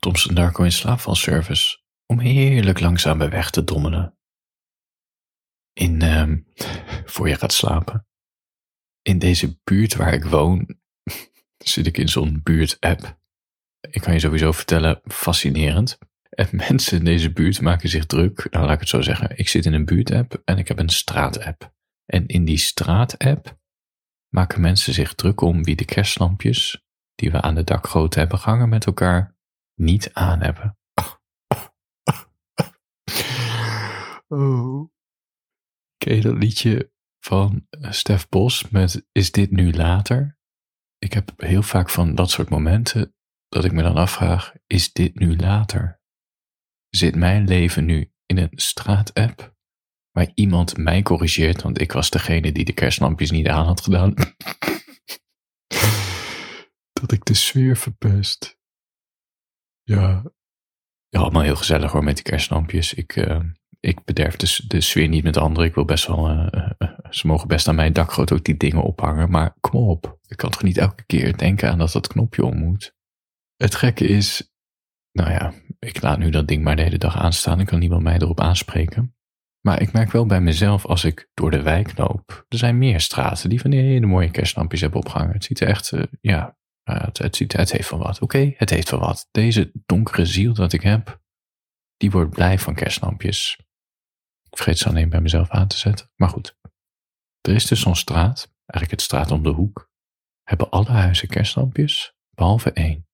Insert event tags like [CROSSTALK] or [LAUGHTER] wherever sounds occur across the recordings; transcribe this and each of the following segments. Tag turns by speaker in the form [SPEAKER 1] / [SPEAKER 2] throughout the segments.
[SPEAKER 1] Thompson Darko in slaapvalservice om heerlijk langzaam bij weg te dommelen. In, ehm, voor je gaat slapen. In deze buurt waar ik woon, [LAUGHS] zit ik in zo'n buurt-app. Ik kan je sowieso vertellen, fascinerend. En [LAUGHS] mensen in deze buurt maken zich druk. Nou, laat ik het zo zeggen. Ik zit in een buurt-app en ik heb een straat-app. En in die straat-app maken mensen zich druk om wie de kerstlampjes die we aan de dakgoot hebben gehangen met elkaar niet aan hebben. Oh. Ken je dat liedje van Stef Bos met Is dit nu later? Ik heb heel vaak van dat soort momenten dat ik me dan afvraag, is dit nu later? Zit mijn leven nu in een straatapp waar iemand mij corrigeert, want ik was degene die de kerstlampjes niet aan had gedaan? [LAUGHS] dat ik de sfeer verpest. Ja, ja, allemaal heel gezellig hoor met die kerstlampjes. Ik, uh, ik bederf de, de sfeer niet met anderen. Ik wil best wel, uh, uh, ze mogen best aan mijn dakgoot ook die dingen ophangen. Maar kom op, ik kan toch niet elke keer denken aan dat dat knopje om moet. Het gekke is, nou ja, ik laat nu dat ding maar de hele dag aanstaan. Ik kan niemand mij erop aanspreken. Maar ik merk wel bij mezelf als ik door de wijk loop. Er zijn meer straten die van die hele mooie kerstlampjes hebben opgehangen. Het ziet er echt, ja, het, het, ziet, het heeft van wat. Oké, het heeft van wat. Deze donkere ziel dat ik heb, die wordt blij van kerstlampjes. Ik vergeet ze alleen bij mezelf aan te zetten. Maar goed. Er is dus zo'n straat, eigenlijk het straat om de hoek. Hebben alle huizen kerstlampjes, behalve één.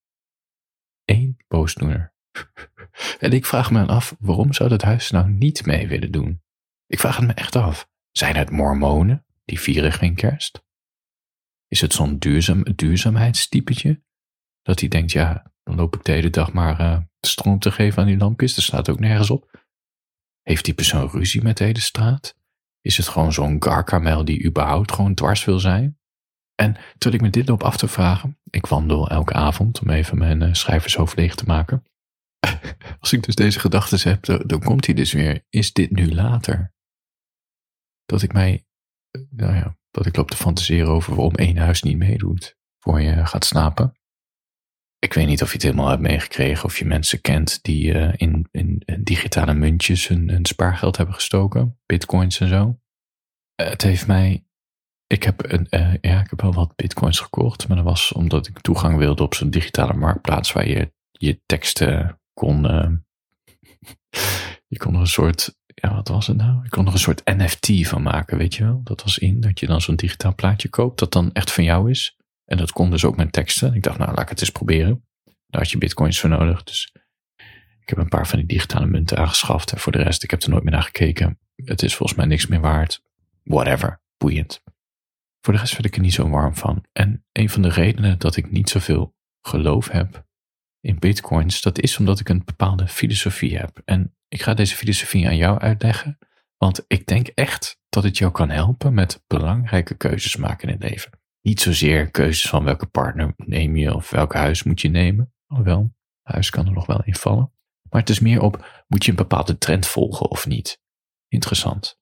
[SPEAKER 1] Eén boosdoener. [LAUGHS] en ik vraag me af, waarom zou dat huis nou niet mee willen doen? Ik vraag het me echt af. Zijn het mormonen? Die vieren geen kerst? Is het zo'n duurzaam, duurzaamheidstypetje? Dat hij denkt, ja, dan loop ik de hele dag maar uh, stroom te geven aan die lampjes. Dat staat ook nergens op. Heeft die persoon ruzie met de hele straat? Is het gewoon zo'n garkamel die überhaupt gewoon dwars wil zijn? En terwijl ik me dit loop af te vragen, ik wandel elke avond om even mijn uh, schrijvershoofd leeg te maken. [LAUGHS] Als ik dus deze gedachten heb, dan, dan komt hij dus weer. Is dit nu later? Dat ik mij, eh, nou ja, dat ik loop te fantaseren over waarom één huis niet meedoet voor je gaat slapen. Ik weet niet of je het helemaal hebt meegekregen of je mensen kent die uh, in, in, digitale muntjes hun, spaargeld hebben gestoken, bitcoins en zo. Uh, het heeft mij. Ik heb, een, uh, ja, ik heb wel wat bitcoins gekocht, maar dat was omdat ik toegang wilde op zo'n digitale marktplaats waar je je teksten kon. [LAUGHS] je kon er een soort ja, wat was het nou? Ik kon nog een soort NFT van maken, weet je wel? Dat was in dat je dan zo'n digitaal plaatje koopt dat dan echt van jou is. En dat kon dus ook met teksten. Ik dacht, nou, laat ik het eens proberen. Daar had je bitcoins voor nodig. Dus ik heb een paar van die digitale munten aangeschaft. En voor de rest, ik heb er nooit meer naar gekeken. Het is volgens mij niks meer waard. Whatever. Boeiend. Voor de rest werd ik er niet zo warm van. En een van de redenen dat ik niet zoveel geloof heb in bitcoins, dat is omdat ik een bepaalde filosofie heb. En ik ga deze filosofie aan jou uitleggen, want ik denk echt dat het jou kan helpen met belangrijke keuzes maken in het leven. Niet zozeer keuzes van welke partner neem je of welk huis moet je nemen. Alhoewel, huis kan er nog wel invallen. Maar het is meer op, moet je een bepaalde trend volgen of niet? Interessant.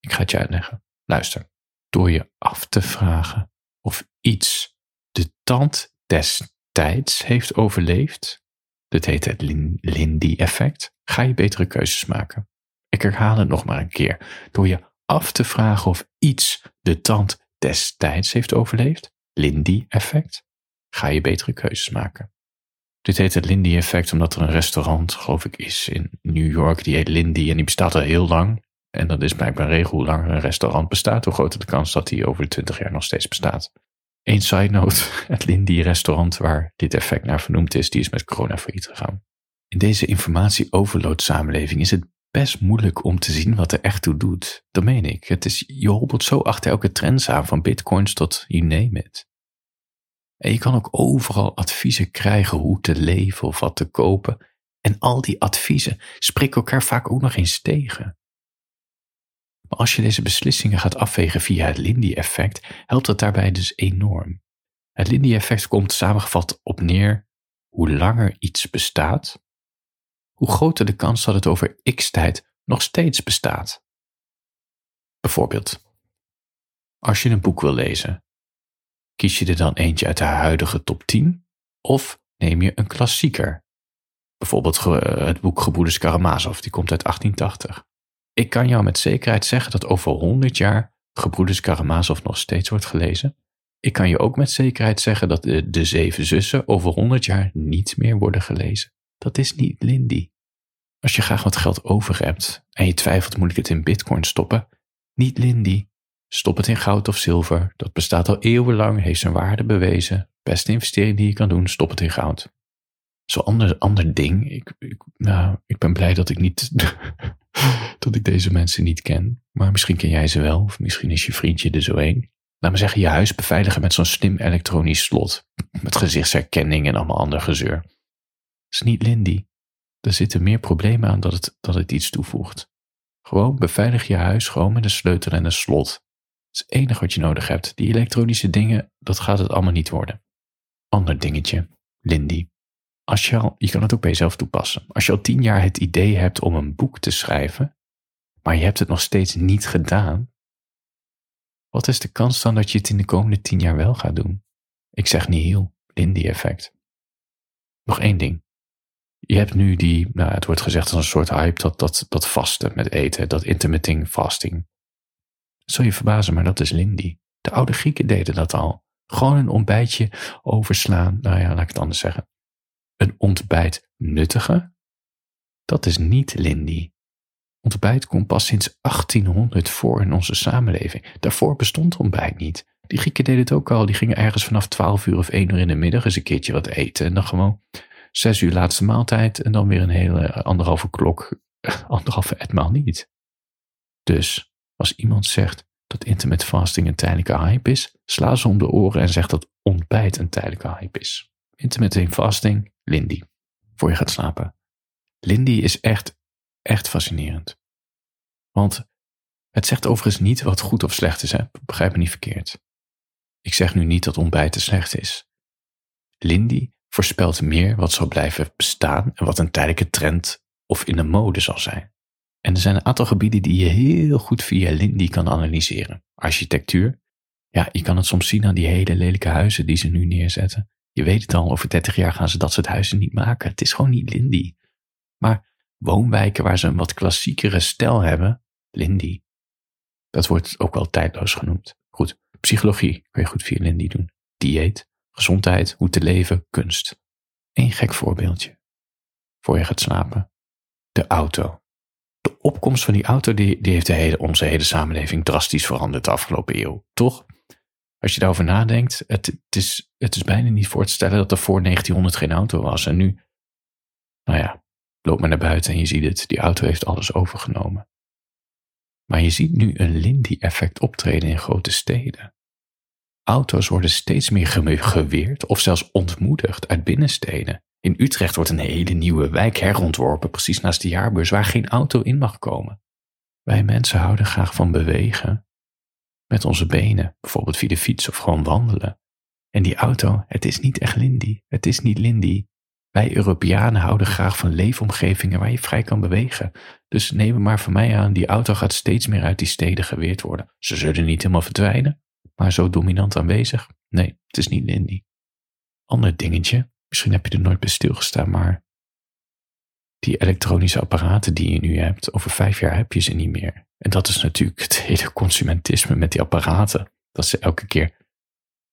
[SPEAKER 1] Ik ga het je uitleggen. Luister, door je af te vragen of iets de tand des tijds heeft overleefd, dit heet het Lindy-effect, ga je betere keuzes maken. Ik herhaal het nog maar een keer. Door je af te vragen of iets de tand destijds heeft overleefd, Lindy-effect, ga je betere keuzes maken. Dit heet het Lindy-effect omdat er een restaurant, geloof ik, is in New York, die heet Lindy en die bestaat al heel lang. En dat is blijkbaar een regel hoe langer een restaurant bestaat, hoe groter de kans dat die over de 20 jaar nog steeds bestaat. Eén side note, [LAUGHS] het Lindy restaurant waar dit effect naar vernoemd is, die is met corona failliet gegaan. In deze informatieoverload samenleving is het best moeilijk om te zien wat er echt toe doet. Dat meen ik. Het is, je hobbelt zo achter elke trend aan, van bitcoins tot you name it. En je kan ook overal adviezen krijgen hoe te leven of wat te kopen. En al die adviezen spreken elkaar vaak ook nog eens tegen. Maar als je deze beslissingen gaat afwegen via het Lindy-effect, helpt dat daarbij dus enorm. Het Lindy-effect komt samengevat op neer hoe langer iets bestaat, hoe groter de kans dat het over x tijd nog steeds bestaat. Bijvoorbeeld, als je een boek wil lezen, kies je er dan eentje uit de huidige top 10 of neem je een klassieker Bijvoorbeeld het boek Gebroeders Karamazov, die komt uit 1880. Ik kan jou met zekerheid zeggen dat over 100 jaar Gebroeders Karamazov nog steeds wordt gelezen. Ik kan je ook met zekerheid zeggen dat de, de Zeven Zussen over 100 jaar niet meer worden gelezen. Dat is niet Lindy. Als je graag wat geld over hebt en je twijfelt moet ik het in bitcoin stoppen, niet Lindy. Stop het in goud of zilver. Dat bestaat al eeuwenlang, heeft zijn waarde bewezen. Beste investering die je kan doen, stop het in goud. Zo'n ander, ander ding. Ik, ik, nou, ik ben blij dat ik niet. [LAUGHS] dat ik deze mensen niet ken. Maar misschien ken jij ze wel, of misschien is je vriendje er zo een. Laat me zeggen, je huis beveiligen met zo'n slim elektronisch slot. Met gezichtsherkenning en allemaal ander gezeur. Is niet Lindy. Er zitten meer problemen aan dat het, dat het iets toevoegt. Gewoon beveilig je huis gewoon met een sleutel en een slot. Dat is het enige wat je nodig hebt. Die elektronische dingen, dat gaat het allemaal niet worden. Ander dingetje, Lindy. Als je, al, je kan het ook bij jezelf toepassen. Als je al tien jaar het idee hebt om een boek te schrijven, maar je hebt het nog steeds niet gedaan, wat is de kans dan dat je het in de komende tien jaar wel gaat doen? Ik zeg niet heel, Lindy-effect. Nog één ding. Je hebt nu die, nou, het wordt gezegd als een soort hype, dat, dat, dat vasten met eten, dat intermittent fasting. Zul je verbazen, maar dat is Lindy. De oude Grieken deden dat al. Gewoon een ontbijtje overslaan. Nou ja, laat ik het anders zeggen. Een ontbijt nuttige? Dat is niet Lindy. Ontbijt komt pas sinds 1800 voor in onze samenleving. Daarvoor bestond ontbijt niet. Die Grieken deden het ook al. Die gingen ergens vanaf 12 uur of 1 uur in de middag eens een keertje wat eten. En dan gewoon 6 uur laatste maaltijd. En dan weer een hele anderhalve klok, [LAUGHS] anderhalve etmaal niet. Dus als iemand zegt dat intermittent fasting een tijdelijke hype is, sla ze om de oren en zeg dat ontbijt een tijdelijke hype is. Intermittent fasting, Lindy. Voor je gaat slapen. Lindy is echt, echt fascinerend. Want het zegt overigens niet wat goed of slecht is, begrijp me niet verkeerd. Ik zeg nu niet dat ontbijten slecht is. Lindy voorspelt meer wat zal blijven bestaan en wat een tijdelijke trend of in de mode zal zijn. En er zijn een aantal gebieden die je heel goed via Lindy kan analyseren. Architectuur. Ja, je kan het soms zien aan die hele lelijke huizen die ze nu neerzetten. Je weet het al, over 30 jaar gaan ze dat soort huizen niet maken. Het is gewoon niet Lindy. Maar woonwijken waar ze een wat klassiekere stijl hebben, Lindy. Dat wordt ook wel tijdloos genoemd. Goed, psychologie kun je goed via Lindy doen. Dieet, gezondheid, hoe te leven, kunst. Eén gek voorbeeldje. Voor je gaat slapen. De auto. De opkomst van die auto die, die heeft de hele, onze hele samenleving drastisch veranderd de afgelopen eeuw. Toch? Als je daarover nadenkt, het, het, is, het is bijna niet voor te stellen dat er voor 1900 geen auto was. En nu, nou ja, loop maar naar buiten en je ziet het. Die auto heeft alles overgenomen. Maar je ziet nu een Lindy-effect optreden in grote steden. Auto's worden steeds meer geweerd of zelfs ontmoedigd uit binnensteden. In Utrecht wordt een hele nieuwe wijk herontworpen, precies naast de jaarbeurs, waar geen auto in mag komen. Wij mensen houden graag van bewegen. Met onze benen, bijvoorbeeld via de fiets of gewoon wandelen. En die auto, het is niet echt Lindy. Het is niet Lindy. Wij Europeanen houden graag van leefomgevingen waar je vrij kan bewegen. Dus neem maar van mij aan, die auto gaat steeds meer uit die steden geweerd worden. Ze zullen niet helemaal verdwijnen, maar zo dominant aanwezig? Nee, het is niet Lindy. Ander dingetje, misschien heb je er nooit bij stilgestaan, maar die elektronische apparaten die je nu hebt, over vijf jaar heb je ze niet meer. En dat is natuurlijk het [LAUGHS] hele consumentisme met die apparaten. Dat ze elke keer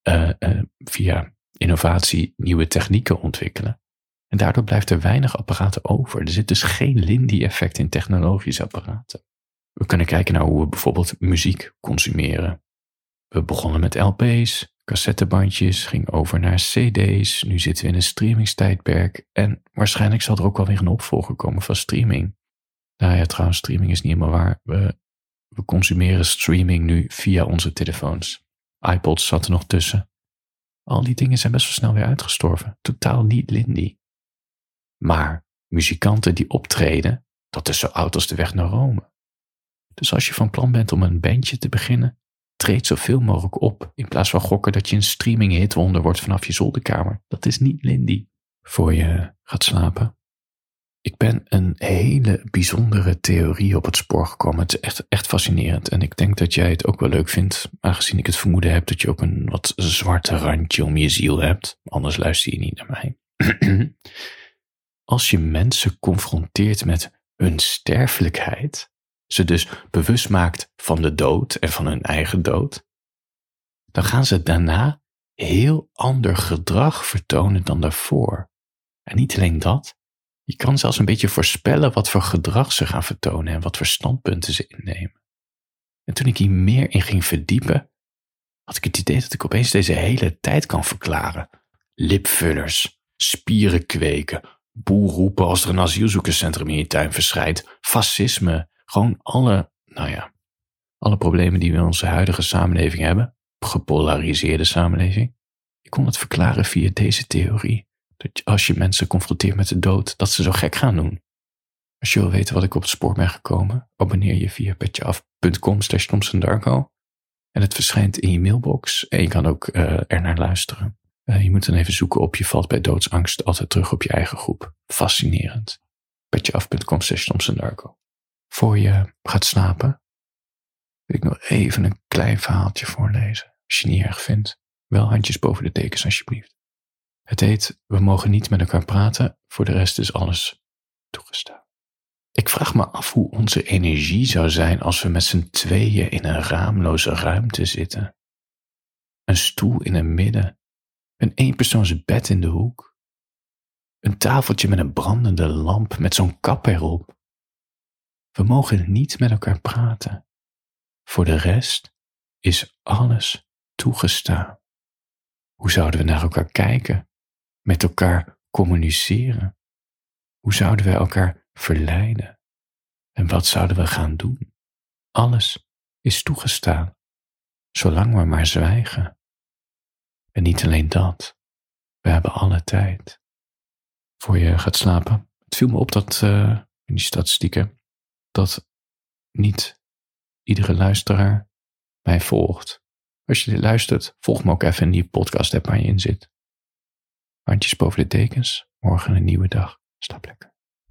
[SPEAKER 1] uh, uh, via innovatie nieuwe technieken ontwikkelen. En daardoor blijft er weinig apparaten over. Er zit dus geen Lindy-effect in technologische apparaten. We kunnen kijken naar hoe we bijvoorbeeld muziek consumeren. We begonnen met LP's, cassettebandjes, ging over naar CD's. Nu zitten we in een streamingstijdperk. En waarschijnlijk zal er ook wel weer een opvolger komen van streaming. Nou ja, trouwens, streaming is niet helemaal waar. We, we consumeren streaming nu via onze telefoons. iPods zat er nog tussen. Al die dingen zijn best wel snel weer uitgestorven. Totaal niet Lindy. Maar muzikanten die optreden, dat is zo oud als de weg naar Rome. Dus als je van plan bent om een bandje te beginnen, treed zoveel mogelijk op in plaats van gokken dat je een streaming hitwonder wordt vanaf je zolderkamer. Dat is niet Lindy. Voor je gaat slapen. Ik ben een hele bijzondere theorie op het spoor gekomen. Het is echt, echt fascinerend. En ik denk dat jij het ook wel leuk vindt, aangezien ik het vermoeden heb dat je ook een wat zwarte randje om je ziel hebt. Anders luister je niet naar mij. [CLEARS THROAT] als je mensen confronteert met hun sterfelijkheid, ze dus bewust maakt van de dood en van hun eigen dood, dan gaan ze daarna heel ander gedrag vertonen dan daarvoor. En niet alleen dat, je kan zelfs een beetje voorspellen wat voor gedrag ze gaan vertonen en wat voor standpunten ze innemen. En toen ik hier meer in ging verdiepen, had ik het idee dat ik opeens deze hele tijd kan verklaren. Lipvullers, spieren kweken, boel roepen als er een asielzoekerscentrum in je tuin verschijnt, fascisme, gewoon alle, nou ja, alle problemen die we in onze huidige samenleving hebben, gepolariseerde samenleving. Ik kon het verklaren via deze theorie. Dat als je mensen confronteert met de dood, dat ze zo gek gaan doen. Als je wil weten wat ik op het spoor ben gekomen, abonneer je via petjeaf.com slash En het verschijnt in je mailbox en je kan ook uh, er naar luisteren. Uh, je moet dan even zoeken op je valt bij doodsangst altijd terug op je eigen groep. Fascinerend. petjeaf.com slash Voor je gaat slapen, wil ik nog even een klein verhaaltje voorlezen. Als je het niet erg vindt. Wel handjes boven de tekens alsjeblieft. Het heet We mogen niet met elkaar praten, voor de rest is alles toegestaan. Ik vraag me af hoe onze energie zou zijn als we met z'n tweeën in een raamloze ruimte zitten. Een stoel in het midden, een eenpersoons bed in de hoek, een tafeltje met een brandende lamp met zo'n kap erop. We mogen niet met elkaar praten. Voor de rest is alles toegestaan. Hoe zouden we naar elkaar kijken? Met elkaar communiceren? Hoe zouden we elkaar verleiden? En wat zouden we gaan doen? Alles is toegestaan, zolang we maar zwijgen. En niet alleen dat, we hebben alle tijd. Voor je gaat slapen. Het viel me op dat uh, in die statistieken dat niet iedere luisteraar mij volgt. Als je dit luistert, volg me ook even in die podcast app waar je in zit. Handjes boven de dekens, morgen een nieuwe dag. Stap lekker.